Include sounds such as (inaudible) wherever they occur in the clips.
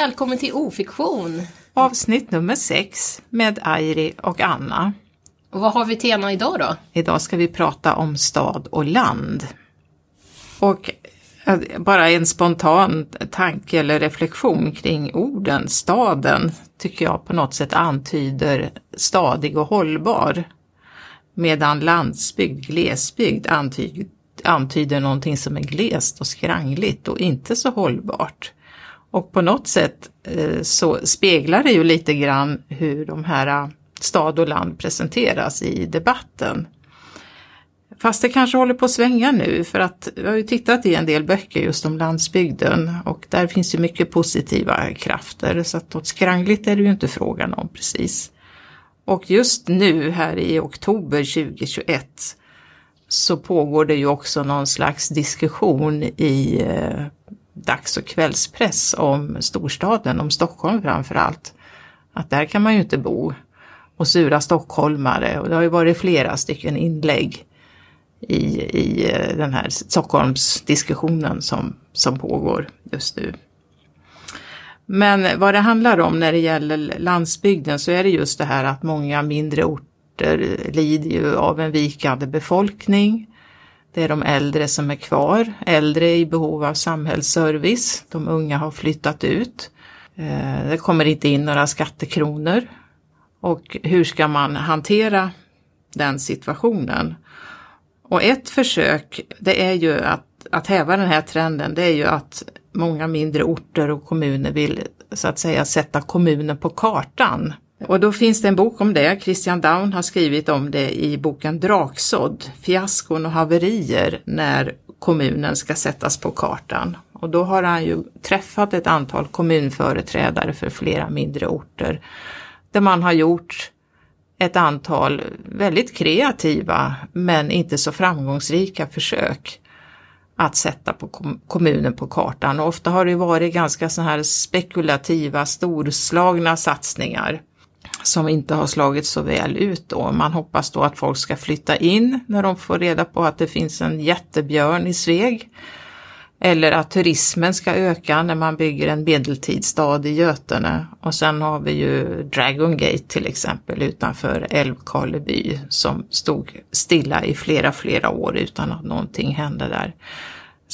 Välkommen till Ofiktion! Avsnitt nummer sex med Airi och Anna. Och vad har vi tema idag då? Idag ska vi prata om stad och land. Och eh, bara en spontan tanke eller reflektion kring orden staden tycker jag på något sätt antyder stadig och hållbar. Medan landsbygd, glesbygd antyder, antyder någonting som är glest och skrangligt och inte så hållbart. Och på något sätt eh, så speglar det ju lite grann hur de här eh, stad och land presenteras i debatten. Fast det kanske håller på att svänga nu för att vi har ju tittat i en del böcker just om landsbygden och där finns ju mycket positiva krafter så att något skrangligt är det ju inte frågan om precis. Och just nu här i oktober 2021 så pågår det ju också någon slags diskussion i eh, dags och kvällspress om storstaden, om Stockholm framför allt. Att där kan man ju inte bo. Och sura stockholmare och det har ju varit flera stycken inlägg i, i eh, den här Stockholmsdiskussionen som, som pågår just nu. Men vad det handlar om när det gäller landsbygden så är det just det här att många mindre orter lider ju av en vikande befolkning. Det är de äldre som är kvar, äldre i behov av samhällsservice. De unga har flyttat ut. Eh, det kommer inte in några skattekronor. Och hur ska man hantera den situationen? Och ett försök, det är ju att, att häva den här trenden, det är ju att många mindre orter och kommuner vill så att säga sätta kommunen på kartan. Och då finns det en bok om det. Christian Down har skrivit om det i boken Draksådd, fiaskon och haverier när kommunen ska sättas på kartan. Och då har han ju träffat ett antal kommunföreträdare för flera mindre orter där man har gjort ett antal väldigt kreativa men inte så framgångsrika försök att sätta på kommunen på kartan. Och ofta har det varit ganska så här spekulativa, storslagna satsningar som inte har slagit så väl ut då. Man hoppas då att folk ska flytta in när de får reda på att det finns en jättebjörn i Sveg. Eller att turismen ska öka när man bygger en medeltidsstad i Götene. Och sen har vi ju Dragon Gate till exempel utanför Älvkarleby som stod stilla i flera, flera år utan att någonting hände där.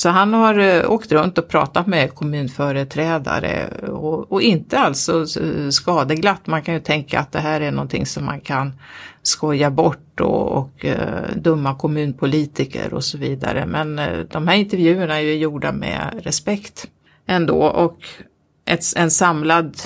Så han har eh, åkt runt och pratat med kommunföreträdare och, och inte alltså skadeglatt. Man kan ju tänka att det här är någonting som man kan skoja bort och, och eh, dumma kommunpolitiker och så vidare. Men eh, de här intervjuerna är ju gjorda med respekt ändå och ett, en samlad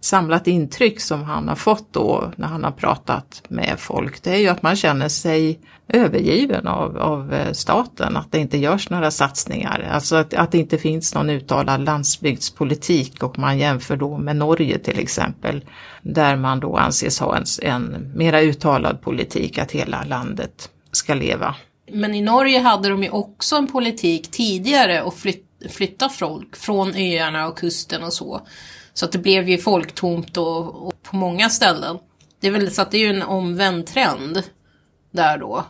samlat intryck som han har fått då när han har pratat med folk, det är ju att man känner sig övergiven av, av eh, staten, att det inte görs några satsningar. Alltså att, att det inte finns någon uttalad landsbygdspolitik och man jämför då med Norge till exempel, där man då anses ha en, en mera uttalad politik att hela landet ska leva. Men i Norge hade de ju också en politik tidigare att flyt, flytta folk från öarna och kusten och så. Så att det blev ju folktomt och, och på många ställen. Det är väl så att det är ju en omvänd trend där då.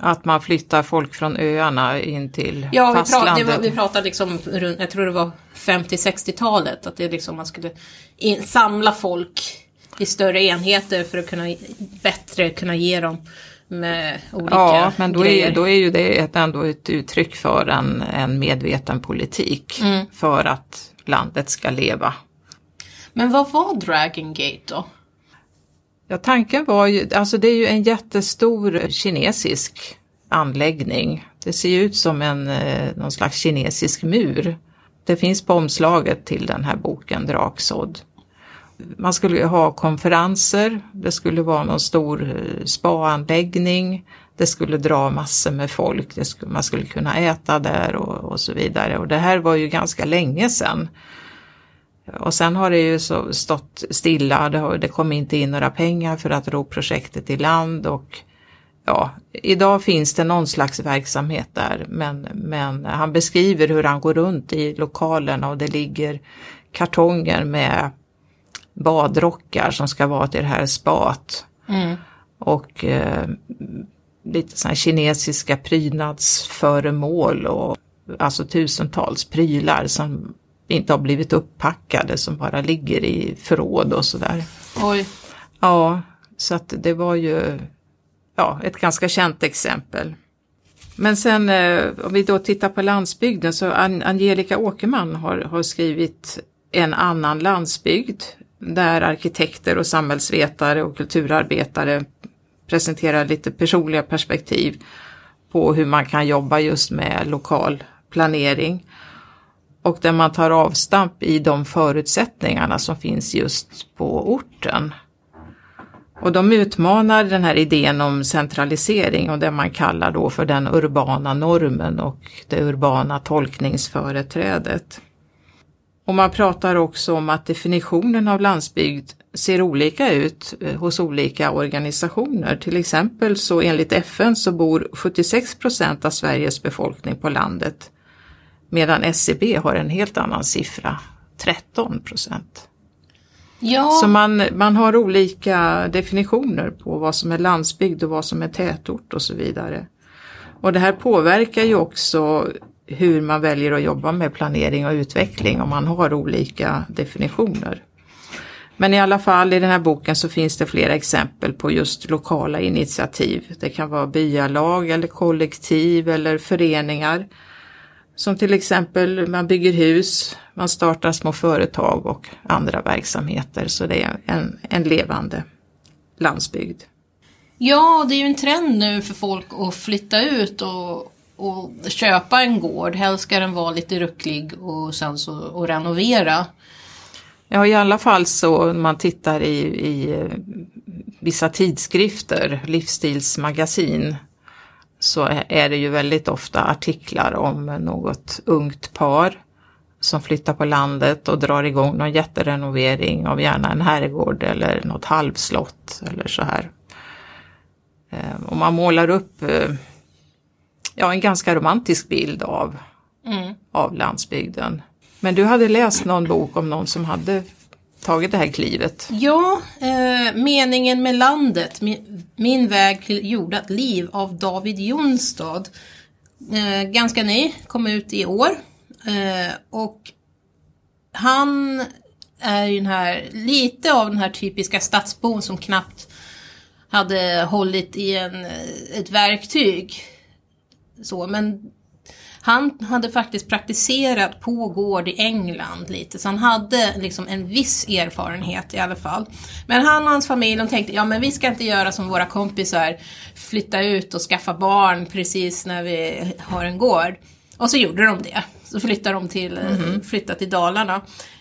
Att man flyttar folk från öarna in till ja, fastlandet? Ja, vi, pra vi pratade liksom runt, jag tror det var 50-60-talet, att det liksom man skulle in, samla folk i större enheter för att kunna bättre kunna ge dem med olika Ja, men då grejer. är, då är ju det ett, ändå ett uttryck för en, en medveten politik mm. för att landet ska leva. Men vad var Dragon Gate då? Ja, tanken var ju, alltså det är ju en jättestor kinesisk anläggning. Det ser ju ut som en, eh, någon slags kinesisk mur. Det finns på omslaget till den här boken Draksådd. Man skulle ha konferenser, det skulle vara någon stor eh, spaanläggning, det skulle dra massor med folk, skulle, man skulle kunna äta där och, och, så vidare. Och det här var ju ganska länge sedan. Och sen har det ju så stått stilla, det, har, det kom inte in några pengar för att ro projektet i land och ja, idag finns det någon slags verksamhet där men, men han beskriver hur han går runt i lokalerna och det ligger kartonger med badrockar som ska vara till det här spat. Mm. Och eh, lite sådana kinesiska prydnadsföremål och alltså tusentals prylar som inte har blivit upppackade som bara ligger i förråd och sådär. Oj. Ja, så att det var ju ja, ett ganska känt exempel. Men sen eh, om vi då tittar på landsbygden så Angelica Åkerman har, har skrivit En annan landsbygd där arkitekter och samhällsvetare och kulturarbetare presenterar lite personliga perspektiv på hur man kan jobba just med lokal planering. Och där man tar avstamp i de förutsättningarna som finns just på orten. Och de utmanar den här idén om centralisering och det man kallar då för den urbana normen och det urbana tolkningsföreträdet. Och man pratar också om att definitionen av landsbygd ser olika ut eh, hos olika organisationer. Till exempel så enligt FN så bor 76 procent av Sveriges befolkning på landet medan SCB e har en helt annan siffra, 13 procent. Ja. Så man, man har olika definitioner på vad som är landsbygd och vad som är tätort och så vidare. Och det här påverkar ju också hur man väljer att jobba med planering och utveckling om man har olika definitioner. Men i alla fall i den här boken så finns det flera exempel på just lokala initiativ. Det kan vara byalag eller kollektiv eller föreningar. Som till exempel man bygger hus, man startar små företag och andra verksamheter. Så det är en, en levande landsbygd. Ja, det är ju en trend nu för folk att flytta ut och, och köpa en gård. Helst ska den vara lite rucklig och sen så och renovera. Ja, i alla fall så när man tittar i, i vissa tidskrifter, livsstilsmagasin, så är det ju väldigt ofta artiklar om något ungt par som flyttar på landet och drar igång någon jätterenovering av gärna en herrgård eller något halvslott eller så här. Eh, och man målar upp eh, ja, en ganska romantisk bild av, mm. av landsbygden. Men du hade läst någon bok om någon som hade tagit det här klivet? Ja, eh, Meningen med landet, min, min, väg till jordat liv av David Jonstad. Eh, ganska ny, kom ut i år. Eh, och han är ju den här, lite av den här typiska stadsbon som knappt hade hållit i en, ett verktyg. Så, men han hade faktiskt praktiserat på gård i England lite, så han hade liksom en viss erfarenhet i alla fall. Men han och hans familj, de tänkte, ja men vi ska inte göra som våra kompisar, flytta ut och skaffa barn precis när vi har en gård. Och så gjorde de det. Så flyttade de till, mm -hmm. flyttade till Dalarna.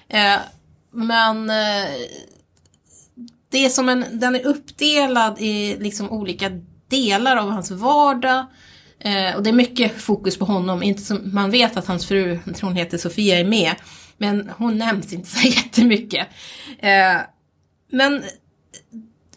Eh, men eh, det är som en, den är uppdelad i liksom olika delar av hans vardag. Eh, och det är mycket fokus på honom. Inte som, man vet att hans fru, jag tror hon heter Sofia, är med. Men hon nämns inte så (laughs) jättemycket. Eh, men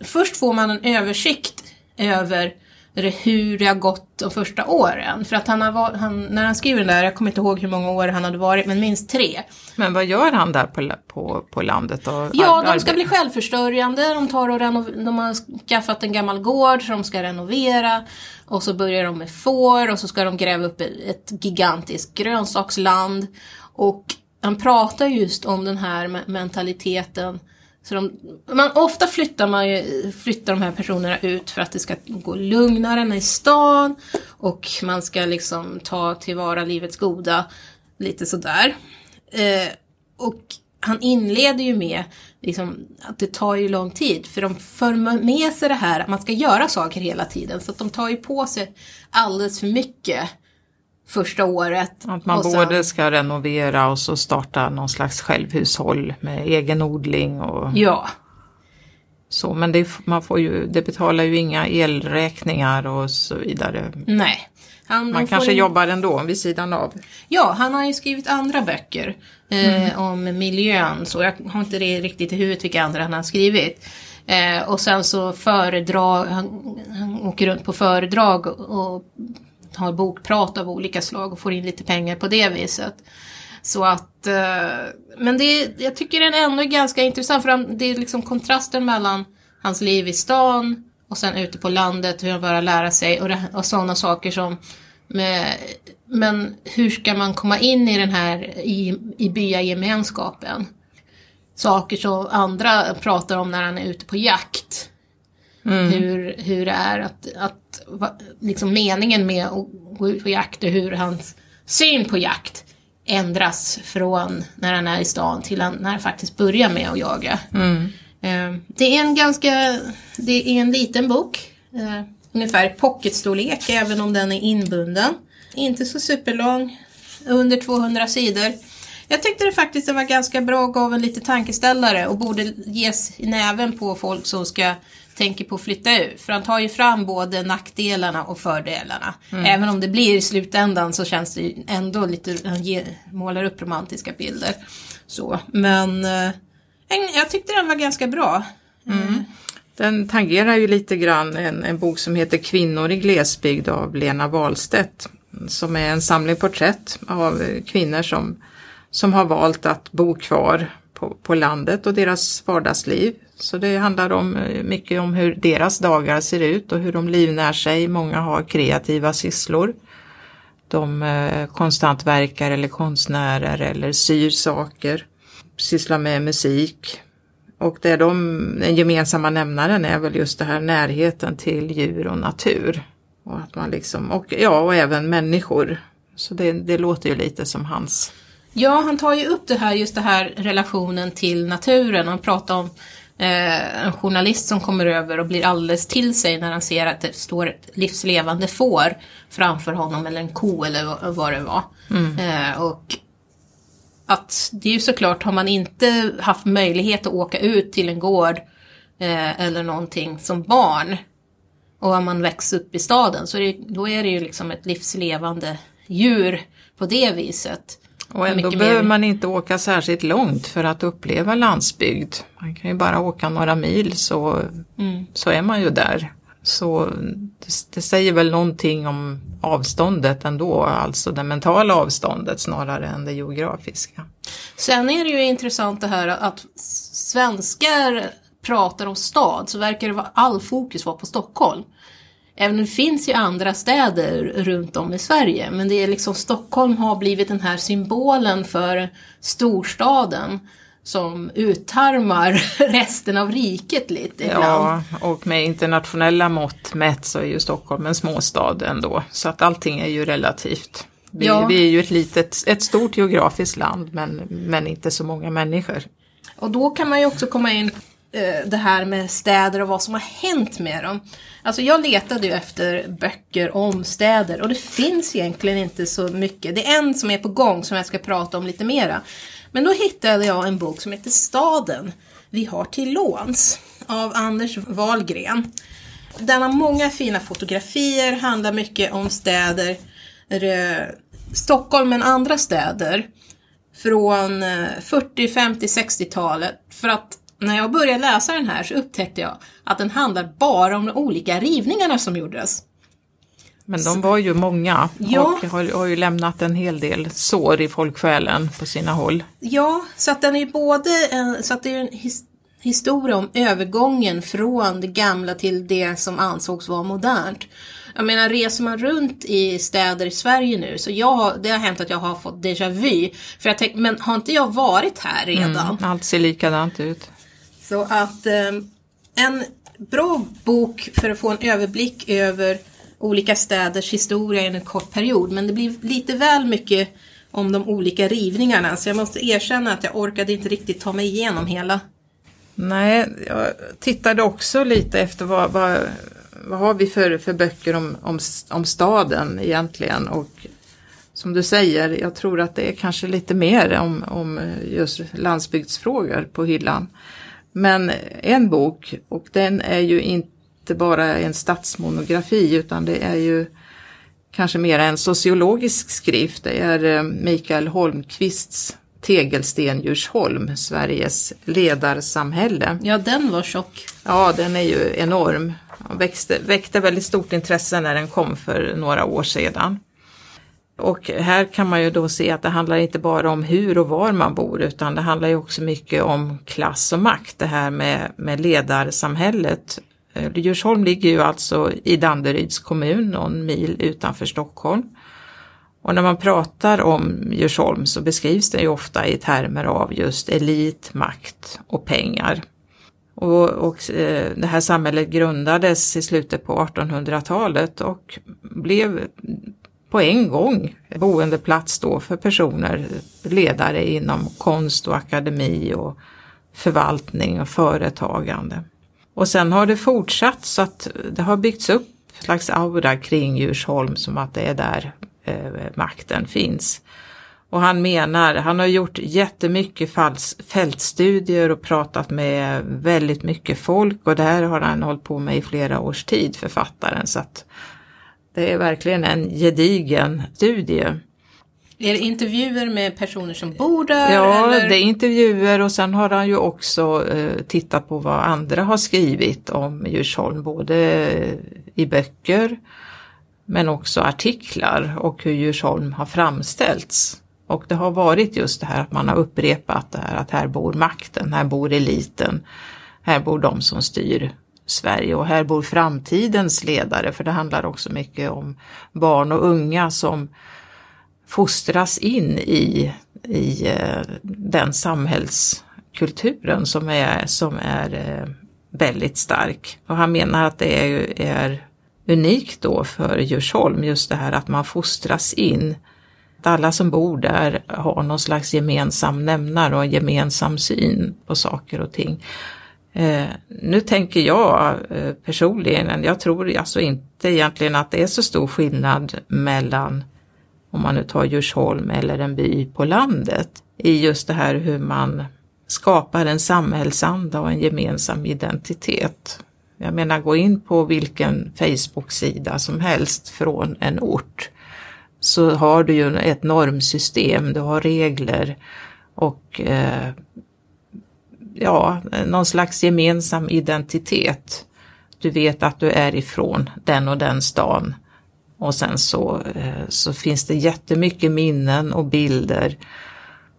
först får man en översikt över hur det har gått de första åren. För att han har han, när han skriver den där, jag kommer inte ihåg hur många år han hade varit, men minst tre. Men vad gör han där på, på, på landet? Och ja, de ska bli självförsörjande, de, tar och renov- de har skaffat en gammal gård som de ska renovera. Och så börjar de med får och så ska de gräva upp ett gigantiskt grönsaksland. Och han pratar just om den här mentaliteten så de, man, ofta flyttar, man ju, flyttar de här personerna ut för att det ska gå lugnare än i stan och man ska liksom ta tillvara livets goda lite sådär. Eh, och han inleder ju med liksom, att det tar ju lång tid för de för med sig det här att man ska göra saker hela tiden så att de tar ju på sig alldeles för mycket första året. Att man sen... både ska renovera och så starta någon slags självhushåll med egen odling och ja. så. Men det, man får ju, det betalar ju inga elräkningar och så vidare. Nej. Han, man kanske in... jobbar ändå vid sidan av. Ja, han har ju skrivit andra böcker eh, mm. om miljön. Så jag har inte det riktigt i huvudet vilka andra han har skrivit. Eh, och sen så föredrag, han, han åker runt på föredrag och har bokprat av olika slag och får in lite pengar på det viset. Så att, eh, men det, jag tycker den ändå är ganska intressant för det är liksom kontrasten mellan hans liv i stan och sen ute på landet, hur han börjar lära sig och, och sådana saker som Med, men hur ska man komma in i den här i, i byagemenskapen? Saker som andra pratar om när han är ute på jakt. Mm. Hur, hur det är att, att liksom meningen med att gå ut på jakt och hur hans syn på jakt ändras från när han är i stan till när han faktiskt börjar med att jaga. Mm. Eh, det är en ganska, det är en liten bok. Eh, ungefär pocketstorlek även om den är inbunden. Inte så superlång, under 200 sidor. Jag tyckte det faktiskt var ganska bra och gav en lite tankeställare och borde ges i näven på folk som ska tänker på att flytta ut. För han tar ju fram både nackdelarna och fördelarna. Mm. Även om det blir i slutändan så känns det ändå lite, han ge, målar upp romantiska bilder. Så, men eh, jag tyckte den var ganska bra. Mm. Den tangerar ju lite grann en, en bok som heter Kvinnor i glesbygd av Lena Wahlstedt som är en samling porträtt av kvinnor som, som har valt att bo kvar på, på landet och deras vardagsliv. Så det handlar om, eh, mycket om hur deras dagar ser ut och hur de livnär sig. Många har kreativa sysslor. De eh, konstant verkar eller konstnärer eller syr saker, sysslar med musik. Och det de, den gemensamma nämnaren är väl just det här närheten till djur och natur. Och att man liksom, och ja, och även människor. Så det, det låter ju lite som hans. Ja, han tar ju upp det här, just det här relationen till naturen. Han pratar om eh, en journalist som kommer över och blir alldeles till sig när han ser att det står ett livslevande får framför honom eller en ko eller vad det var. Mm. Eh, och att det är ju såklart, har man inte haft möjlighet att åka ut till en gård eh, eller någonting som barn och om man växer upp i staden så är det, då är det ju liksom ett livslevande djur på det viset. Och ändå behöver mer... man inte åka särskilt långt för att uppleva landsbygd. Man kan ju bara åka några mil så, mm. så är man ju där. Så det, säger väl någonting om avståndet ändå, alltså det mentala avståndet snarare än det geografiska. Sen är det ju intressant det här att svenskar pratar om stad så verkar all fokus vara på Stockholm. Även om det finns ju andra städer runt om i Sverige, men det är liksom Stockholm har blivit den här symbolen för storstaden som uttarmar (laughs) resten av riket lite ibland. Ja, och med internationella mått mätt så är ju Stockholm en småstad ändå, så att allting är ju relativt. Vi, ja. vi är ju ett litet, ett stort geografiskt land men, men inte så många människor. Och då kan man ju också komma in Eh, det här med städer och vad som har hänt med dem. Alltså jag letade ju efter böcker om städer och det finns egentligen inte så mycket. Det är en som är på gång som jag ska prata om lite mera. Men då hittade jag en bok som heter Staden vi har till låns av Anders Wahlgren. Den har många fina fotografier, handlar mycket om städer, Stockholm men andra städer från 40, 50, 60-talet. För att när jag började läsa den här så upptäckte jag att den handlar bara om de olika rivningarna som gjordes. Men de var ju många ja. och har, har ju lämnat en hel del sår i folksjälen på sina håll. Ja, så att den är både en, så att det är en his, historia om övergången från det gamla till det som ansågs vara modernt. Jag menar, reser man runt i städer i Sverige nu så jag, det har hänt att jag har fått déjà vu. För jag tänkte, men har inte jag varit här redan? Mm, allt ser likadant ut. Så att eh, en bra bok för att få en överblick över olika städers historia i en kort period. Men det blir lite väl mycket om de olika rivningarna så jag måste erkänna att jag orkade inte riktigt ta mig igenom hela. Nej, jag tittade också lite efter vad, vad, vad har vi för, för böcker om, om, om staden egentligen och som du säger, jag tror att det är kanske lite mer om, om just landsbygdsfrågor på hyllan. Men en bok, och den är ju inte bara en stadsmonografi utan det är ju kanske mer en sociologisk skrift. Det är eh, Mikael Holmqvists Tegelsten Djursholm, Sveriges ledarsamhälle. Ja, den var tjock. Ja, den är ju enorm. Växte, väckte väldigt stort intresse när den kom för några år sedan. Och här kan man ju då se att det handlar inte bara om hur och var man bor utan det handlar ju också mycket om klass och makt, det här med, med ledarsamhället. Eh, Djursholm ligger ju alltså i Danderyds kommun, någon mil utanför Stockholm. Och när man pratar om Djursholm så beskrivs det ju ofta i termer av just elit, makt och pengar. Och, och eh, det här samhället grundades i slutet på 1800-talet och blev på en gång boendeplats då för personer, ledare inom konst och akademi och förvaltning och företagande. Och sen har det fortsatt så att det har byggts upp en slags aura kring Djursholm som att det är där eh, makten finns. Och han menar, han har gjort jättemycket fältstudier och pratat med väldigt mycket folk och det här har han hållit på med i flera års tid, författaren. Så att det är verkligen en gedigen studie. Är det intervjuer med personer som bor där? Ja, eller? det är intervjuer och sen har han ju också eh, tittat på vad andra har skrivit om Djursholm, både i böcker men också artiklar och hur Djursholm har framställts. Och det har varit just det här att man har upprepat det här att här bor makten, här bor eliten, här bor de som styr Sverige och här bor framtidens ledare för det handlar också mycket om barn och unga som fostras in i, i eh, den samhällskulturen som är, som är eh, väldigt stark. Och han menar att det är, är unikt då för Djursholm, just det här att man fostras in. Att alla som bor där har någon slags gemensam nämnare och en gemensam syn på saker och ting. Eh, nu tänker jag eh, personligen, jag tror alltså inte egentligen att det är så stor skillnad mellan om man nu tar Djursholm eller en by på landet i just det här hur man skapar en samhällsanda och en gemensam identitet. Jag menar gå in på vilken Facebook-sida som helst från en ort så har du ju ett normsystem, du har regler och eh, ja, någon slags gemensam identitet. Du vet att du är ifrån den och den stan. Och sen så, eh, så finns det jättemycket minnen och bilder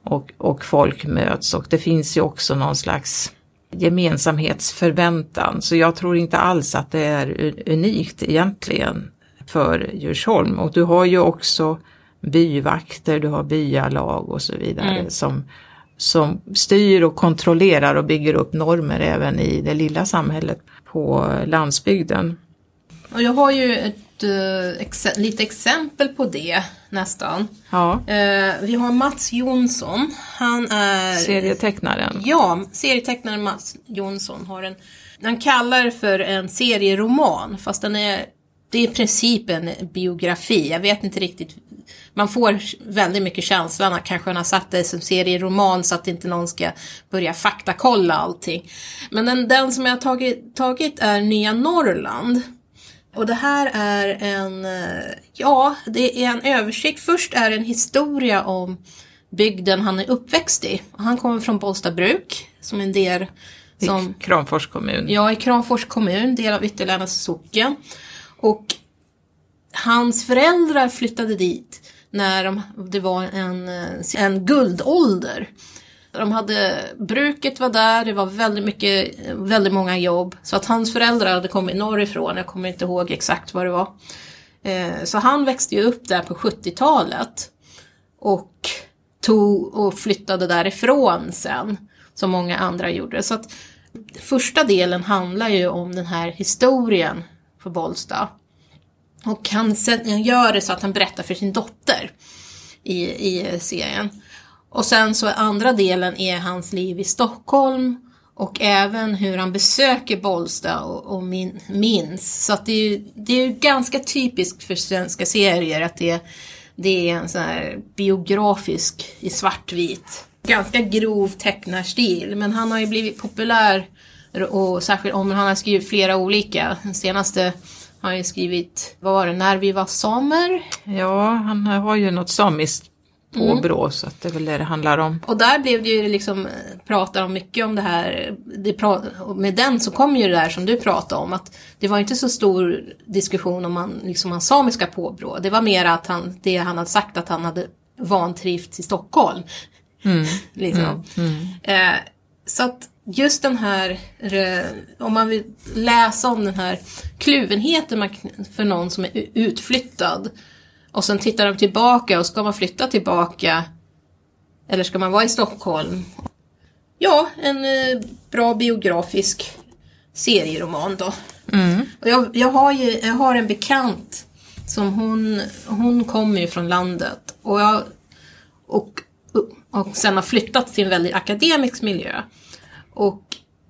och, och folk möts och det finns ju också någon slags gemensamhetsförväntan. Så jag tror inte alls att det är unikt egentligen för Djursholm. Och du har ju också byvakter, du har byalag och så vidare mm. som, som styr och kontrollerar och bygger upp normer även i det lilla samhället på landsbygden. Och jag har ju ett, uh, ex lite exempel på det nästan. Ja. Uh, vi har Mats Jonsson. Han är... Serietecknaren. Ja, serietecknaren Mats Jonsson har en... Han kallar det för en serieroman fast den är det är i princip en biografi. Jag vet inte riktigt. Man får väldigt mycket känslan att kanske han har satt det som serieroman så att inte någon ska börja faktakolla allting. Men den, den som jag har tagit, tagit är Nya Norrland. Och det här är en, ja, det är en översikt. Först är det en historia om bygden han är uppväxt i. Han kommer från Bollstabruk som en del som, I Kramfors kommun. Ja, i Kramfors kommun, del av Ytterlännäs socken. Och hans föräldrar flyttade dit när de, det var en, en guldålder. De hade, bruket var där, det var väldigt mycket, väldigt många jobb. Så att hans föräldrar hade kommit norrifrån, jag kommer inte ihåg exakt vad det var. Eh, så han växte ju upp där på 70-talet. Och tog och flyttade därifrån sen. Som många andra gjorde. Så att första delen handlar ju om den här historien på Bollsta. Och han, han gör det så att han berättar för sin dotter i, i serien. Och sen så andra delen är hans liv i Stockholm och även hur han besöker Bollsta och, och min, minns. Så att det är ju det är ganska typiskt för svenska serier att det, det är en sån här biografisk i svartvit. Ganska grov tecknarstil men han har ju blivit populär och särskilt om han har skrivit flera olika. Den senaste har han ju skrivit, vad var det, När vi var samer? Ja, han har ju något samiskt påbrå mm. så att det är väl det det handlar om. Och där blev det ju liksom, pratar om mycket om det här, det pra, med den så kom ju det där som du pratade om att det var inte så stor diskussion om man, liksom hans samiska påbrå. Det var mer att han, det han hade sagt att han hade vantrivts i Stockholm. Mm. (laughs) liksom. Mm. Eh, så att just den här, om man vill läsa om den här kluvenheten för någon som är utflyttad Och sen tittar de tillbaka och ska man flytta tillbaka eller ska man vara i Stockholm? Ja, en eh, bra biografisk serieroman då. Mm. Och jag, jag, har ju, jag har en bekant som hon, hon kommer ju från landet och, jag, och, och sen har flyttat till en väldigt akademisk miljö. Och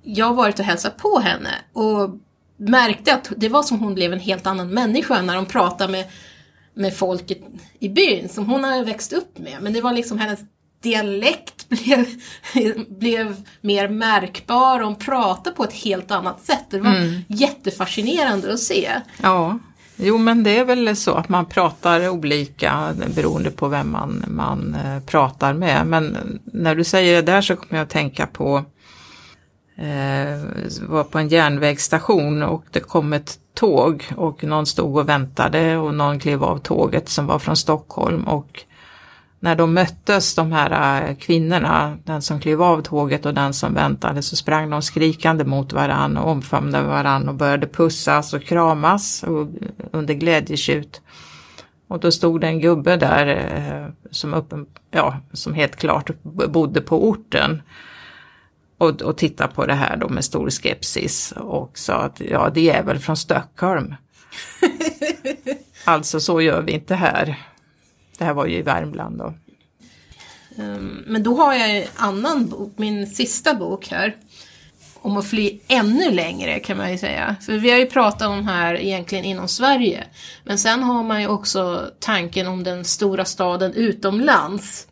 jag har varit och hälsat på henne och märkte att det var som hon blev en helt annan människa när hon pratade med, med folket i byn som hon har växt upp med. Men det var liksom hennes dialekt (laughs) blev, blev mer märkbar och hon pratade på ett helt annat sätt. Det var Mm. jättefascinerande att se. Ja, jo men det är väl så att man pratar olika beroende på vem man, man eh, pratar med. Men när du säger det där så kommer jag att tänka på Eh, var på en järnvägsstation och det kom ett tåg och någon stod och väntade och någon klev av tåget som var från Stockholm och när de möttes de här eh, kvinnorna, den som klev av tåget och den som väntade, så sprang de skrikande mot varann och omfamnade varann och började pussas och kramas och, under glädjetjut. Och då stod det en gubbe där eh, som, uppen, ja, som helt klart bodde på orten och, och tittade på det här då med stor skepsis och sa att ja, det är väl från Stockholm. (laughs) alltså så gör vi inte här. Det här var ju i Värmland då. Um, Men då har jag en annan bok, min sista bok här. Om att fly ännu längre kan man ju säga. För vi har ju pratat om här egentligen inom Sverige. Men sen har man ju också tanken om den stora staden utomlands.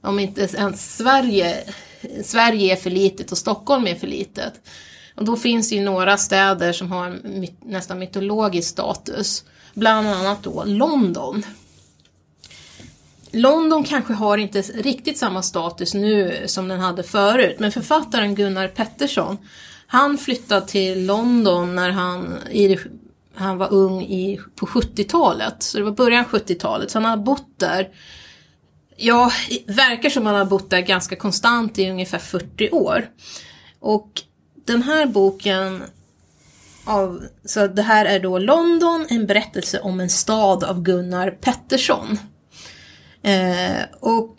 Om inte ens Sverige, Sverige är för litet och Stockholm är för litet. Och då finns det ju några städer som har my- nästan mytologisk status. Bland annat då London. London kanske har inte riktigt samma status nu som den hade förut, men författaren Gunnar Pettersson, han flyttade till London när han, i, han var ung i, på 70-talet, så det var början 70-talet, så han har bott där Ja, det verkar som han har bott där ganska konstant i ungefär 40 år. Och den här boken av, så det här är då London, en berättelse om en stad av Gunnar Pettersson. Eh, och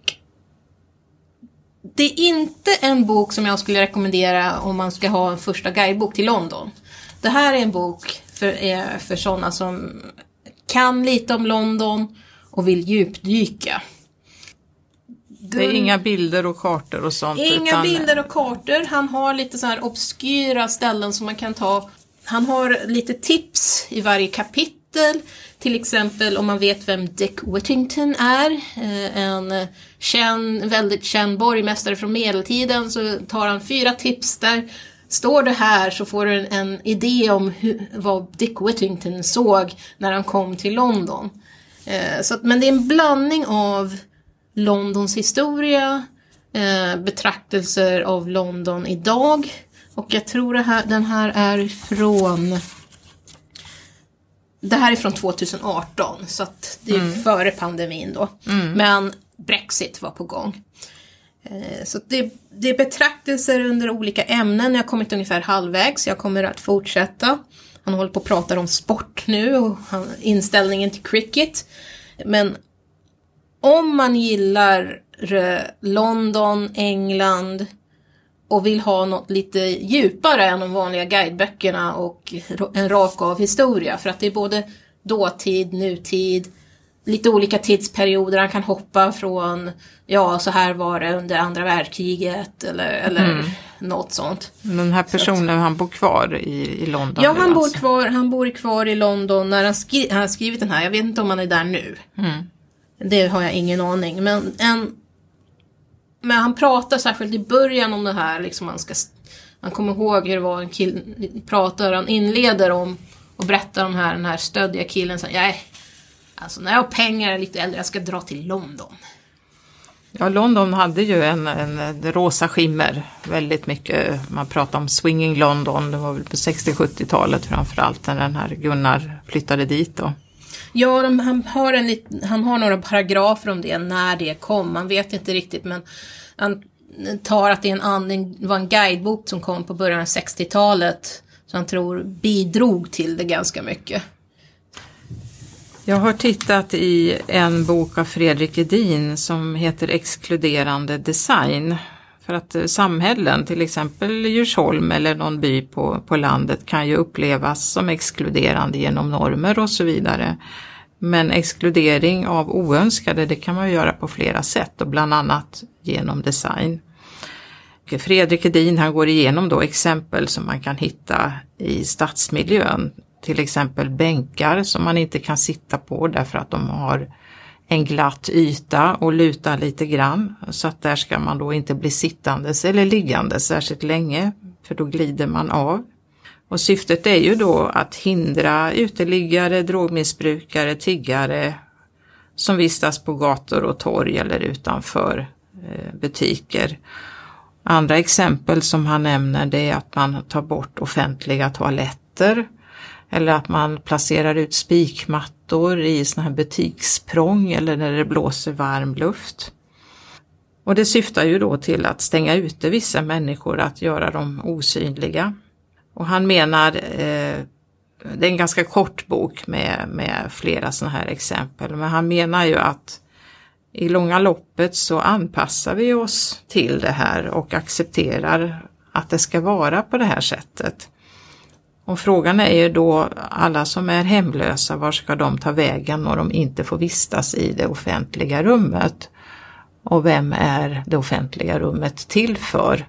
det är inte en bok som jag skulle rekommendera om man ska ha en första guidebok till London. Det här är en bok för, eh, för sådana som kan lite om London och vill djupdyka. Det är inga bilder och kartor och sånt. Inga utan, bilder och kartor. Han har lite så här obskyra ställen som man kan ta. Han har lite tips i varje kapitel. Till exempel om man vet vem Dick Whittington är. eh, En känd, väldigt känd borgmästare från medeltiden. Så tar han fyra tips där. Står det här så får du en, en idé om hur, vad Dick Whittington såg när han kom till London. Eh, Så men det är en blandning av Londons historia, eh, betraktelser av London idag. Och jag tror här, den här är från... Det här är från 2018, så att det är före pandemin då. Men Brexit var på gång. Eh, Så det, det är betraktelser under olika ämnen. Jag har kommit ungefär halvvägs. Jag kommer att fortsätta. Han håller på att prata om sport nu och han- inställningen till cricket. Men om man gillar eh, London, England och vill ha något lite djupare än de vanliga guideböckerna och en rak av historia. För att det är både dåtid, nutid, lite olika tidsperioder. Han kan hoppa från, ja så här var det under andra världskriget eller, eller något sånt. Den här personen, han bor kvar i, i London Ja, han bor, alltså. kvar, han bor kvar i London när han, skri- han har skrivit den här. Jag vet inte om han är där nu. Det har jag ingen aning. Men, en, men han pratar särskilt i början om det här. Liksom han, ska, han kommer ihåg hur det var en kille pratar. Han inleder om och berättar om här, den här stöddiga killen. Så, alltså när jag har pengar är lite äldre, jag ska dra till London. Ja, London hade ju en, en, en rosa skimmer väldigt mycket. Man pratar om swinging London, det var väl på 60-70-talet framförallt när den här Gunnar flyttade dit då. Ja, de, han, har en lit, han har några paragrafer om det, när det kom. Man vet inte riktigt, men han tar att det är en, an- det var en guidebok som kom på början av 60-talet. Så han tror bidrog till det ganska mycket. Jag har tittat i en bok av Fredrik Edin som heter Exkluderande design. För att eh, samhällen, till exempel Djursholm eller någon by på, på landet kan ju upplevas som exkluderande genom normer och så vidare. Men exkludering av oönskade det kan man göra på flera sätt och bland annat genom design. Fredrik Edin han går igenom då exempel som man kan hitta i stadsmiljön. Till exempel bänkar som man inte kan sitta på därför att de har en glatt yta och luta lite grann. Så att där ska man då inte bli sittandes eller liggandes särskilt länge för då glider man av. Och syftet är ju då att hindra uteliggare, drogmissbrukare, tiggare som vistas på gator och torg eller utanför eh, butiker. Andra exempel som han nämner det är att man tar bort offentliga toaletter eller att man placerar ut spikmattor i såna här butiksprång eller när det blåser varm luft. Och det syftar ju då till att stänga ute vissa människor, att göra dem osynliga. Och han menar, eh, det är en ganska kort bok med, med flera sådana här exempel, men han menar ju att i långa loppet så anpassar vi oss till det här och accepterar att det ska vara på det här sättet. Och frågan är ju då alla som är hemlösa, var ska de ta vägen när de inte får vistas i det offentliga rummet? Och vem är det offentliga rummet till för?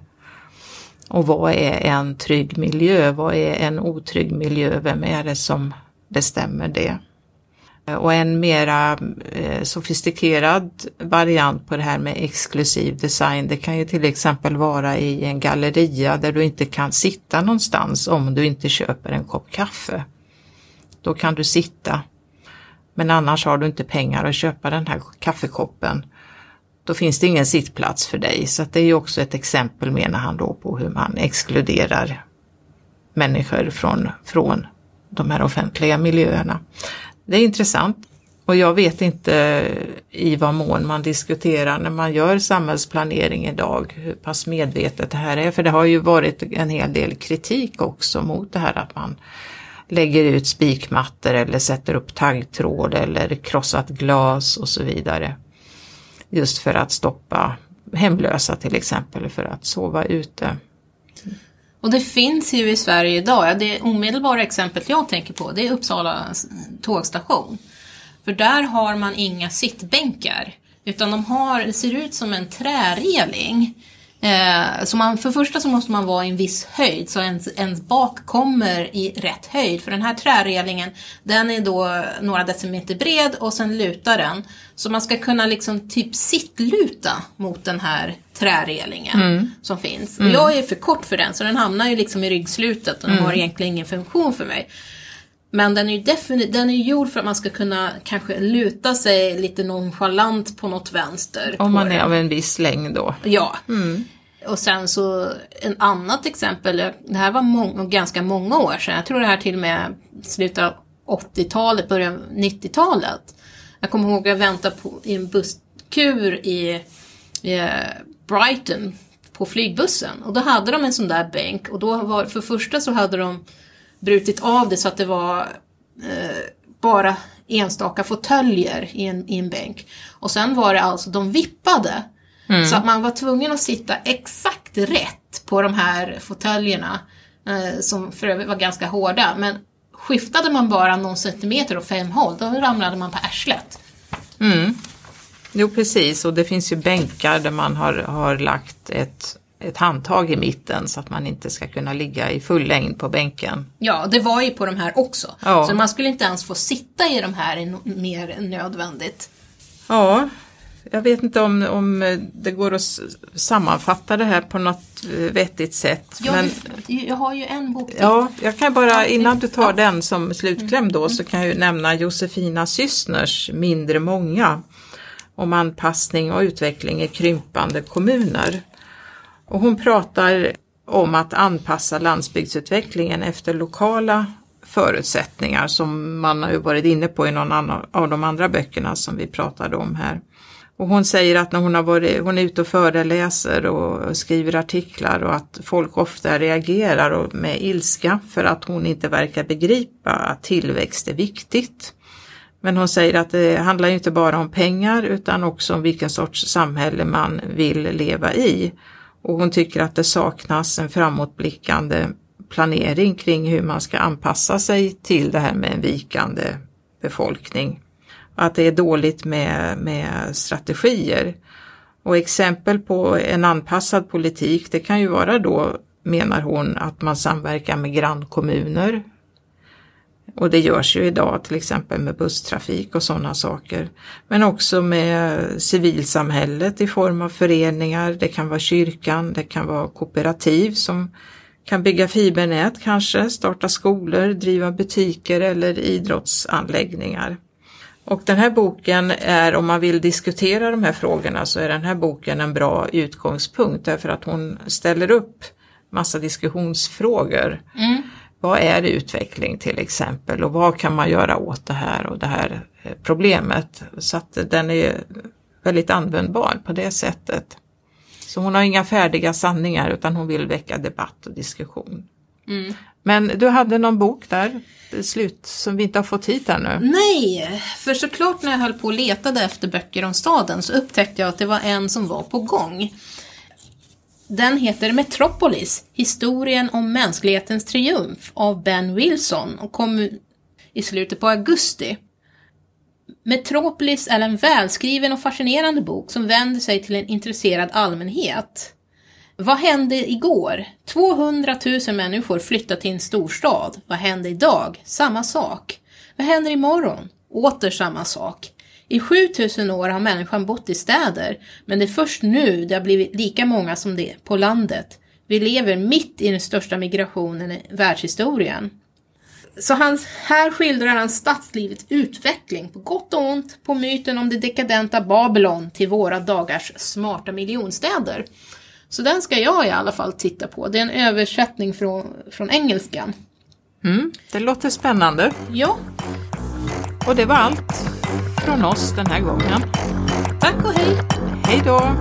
Och vad är en trygg miljö? Vad är en otrygg miljö? Vem är det som bestämmer det? Eh, och en mera eh, sofistikerad variant på det här med exklusiv design, det kan ju till exempel vara i en galleria där du inte kan sitta någonstans om du inte köper en kopp kaffe. Då kan du sitta. Men annars har du inte pengar att köpa den här kaffekoppen. Då finns det ingen sittplats för dig. Så det är ju också ett exempel menar han då på hur man exkluderar människor från, från de här offentliga miljöerna. Det är intressant. Och jag vet inte i vad mån man diskuterar när man gör samhällsplanering idag hur pass medvetet det här är. För det har ju varit en hel del kritik också mot det här att man lägger ut spikmattor eller sätter upp taggtråd eller krossat glas och så vidare. Just för att stoppa hemlösa till exempel för att sova ute. Och det finns ju i Sverige idag, det omedelbara exemplet jag tänker på det är Uppsala tågstation. För där har man inga sittbänkar. Utan de har, det ser ut som en träreling. Eh, så man, för första så måste man vara i en viss höjd så ens, ens bak kommer i rätt höjd. För den här trärelingen den är då några decimeter bred och sen lutar den. Så man ska kunna liksom typ sittluta mot den här trärelingen mm. som finns. Mm. Jag är för kort för den så den hamnar ju liksom i ryggslutet och den mm. har egentligen ingen funktion för mig. Men den är ju definitivt, den är gjord för att man ska kunna kanske luta sig lite nonchalant på något vänster. Om man är av en viss längd då. Ja. Mm. Och sen så en annat exempel, eh, det här var många, ganska många år sedan, jag tror det här till och med slutet av 80-talet, början av 90-talet. Jag kommer ihåg att jag väntade på, i en busskur i, i eh, Brighton på flygbussen och då hade de en sån där bänk och då var, för första så hade de brutit av det så att det var eh, bara enstaka fåtöljer i en, i en bänk. Och sen var det alltså, de vippade. Mm. Så att man var tvungen att sitta exakt rätt på de här fåtöljerna. Eh, som för övrigt var ganska hårda. Men skiftade man bara någon centimeter och fem håll, då ramlade man på arslet. Mm. Jo precis och det finns ju bänkar där man har, har lagt ett ett handtag i mitten så att man inte ska kunna ligga i full längd på bänken. Ja, det var ju på de här också. Ja. Så man skulle inte ens få sitta i de här mer än nödvändigt. Ja, jag vet inte om, om det går att sammanfatta det här på något eh, vettigt sätt. Ja, men, jag har ju en bok till. Ja, jag kan bara innan du tar ja. den som slutkläm då så kan jag ju nämna Josefina Systners Mindre många om anpassning och utveckling i krympande kommuner. Och hon pratar om att anpassa landsbygdsutvecklingen efter lokala förutsättningar som man har varit inne på i någon annan av de andra böckerna som vi pratade om här. Och hon säger att när hon, har varit, hon är ute och föreläser och skriver artiklar och att folk ofta reagerar med ilska för att hon inte verkar begripa att tillväxt är viktigt. Men hon säger att det handlar inte bara om pengar utan också om vilken sorts samhälle man vill leva i. Och hon tycker att det saknas en framåtblickande planering kring hur man ska anpassa sig till det här med en vikande befolkning. Att det är dåligt med, med strategier. Och exempel på en anpassad politik det kan ju vara då, menar hon, att man samverkar med grannkommuner. Och det görs ju idag till exempel med busstrafik och sådana saker. Men också med civilsamhället i form av föreningar, det kan vara kyrkan, det kan vara kooperativ som kan bygga fibernät kanske, starta skolor, driva butiker eller idrottsanläggningar. Och den här boken är, om man vill diskutera de här frågorna, så är den här boken en bra utgångspunkt därför att hon ställer upp massa diskussionsfrågor. Mm. Vad är utveckling till exempel och vad kan man göra åt det här och det här eh, problemet? Så att den är väldigt användbar på det sättet. Så hon har inga färdiga sanningar utan hon vill väcka debatt och diskussion. Mm. Men du hade någon bok där, slut, som vi inte har fått hit ännu? Nej, för såklart när jag höll på och letade efter böcker om staden så upptäckte jag att det var en som var på gång. Den heter Metropolis, historien om mänsklighetens triumf av Ben Wilson och kom i slutet på augusti. Metropolis är en välskriven och fascinerande bok som vänder sig till en intresserad allmänhet. Vad hände igår? 200 000 människor flyttade till en storstad. Vad hände idag? Samma sak. Vad händer imorgon? Åter samma sak. I 7000 år har människan bott i städer, men det är först nu det har blivit lika många som det på landet. Vi lever mitt i den största migrationen i världshistorien. Så han, här skildrar han stadslivets utveckling, på gott och ont, på myten om det dekadenta Babylon till våra dagars smarta miljonstäder. Så den ska jag i alla fall titta på. Det är en översättning från, från engelskan. Mm, det låter spännande. Ja. Och det var allt från oss den här gången. Tack och hej! Hej då!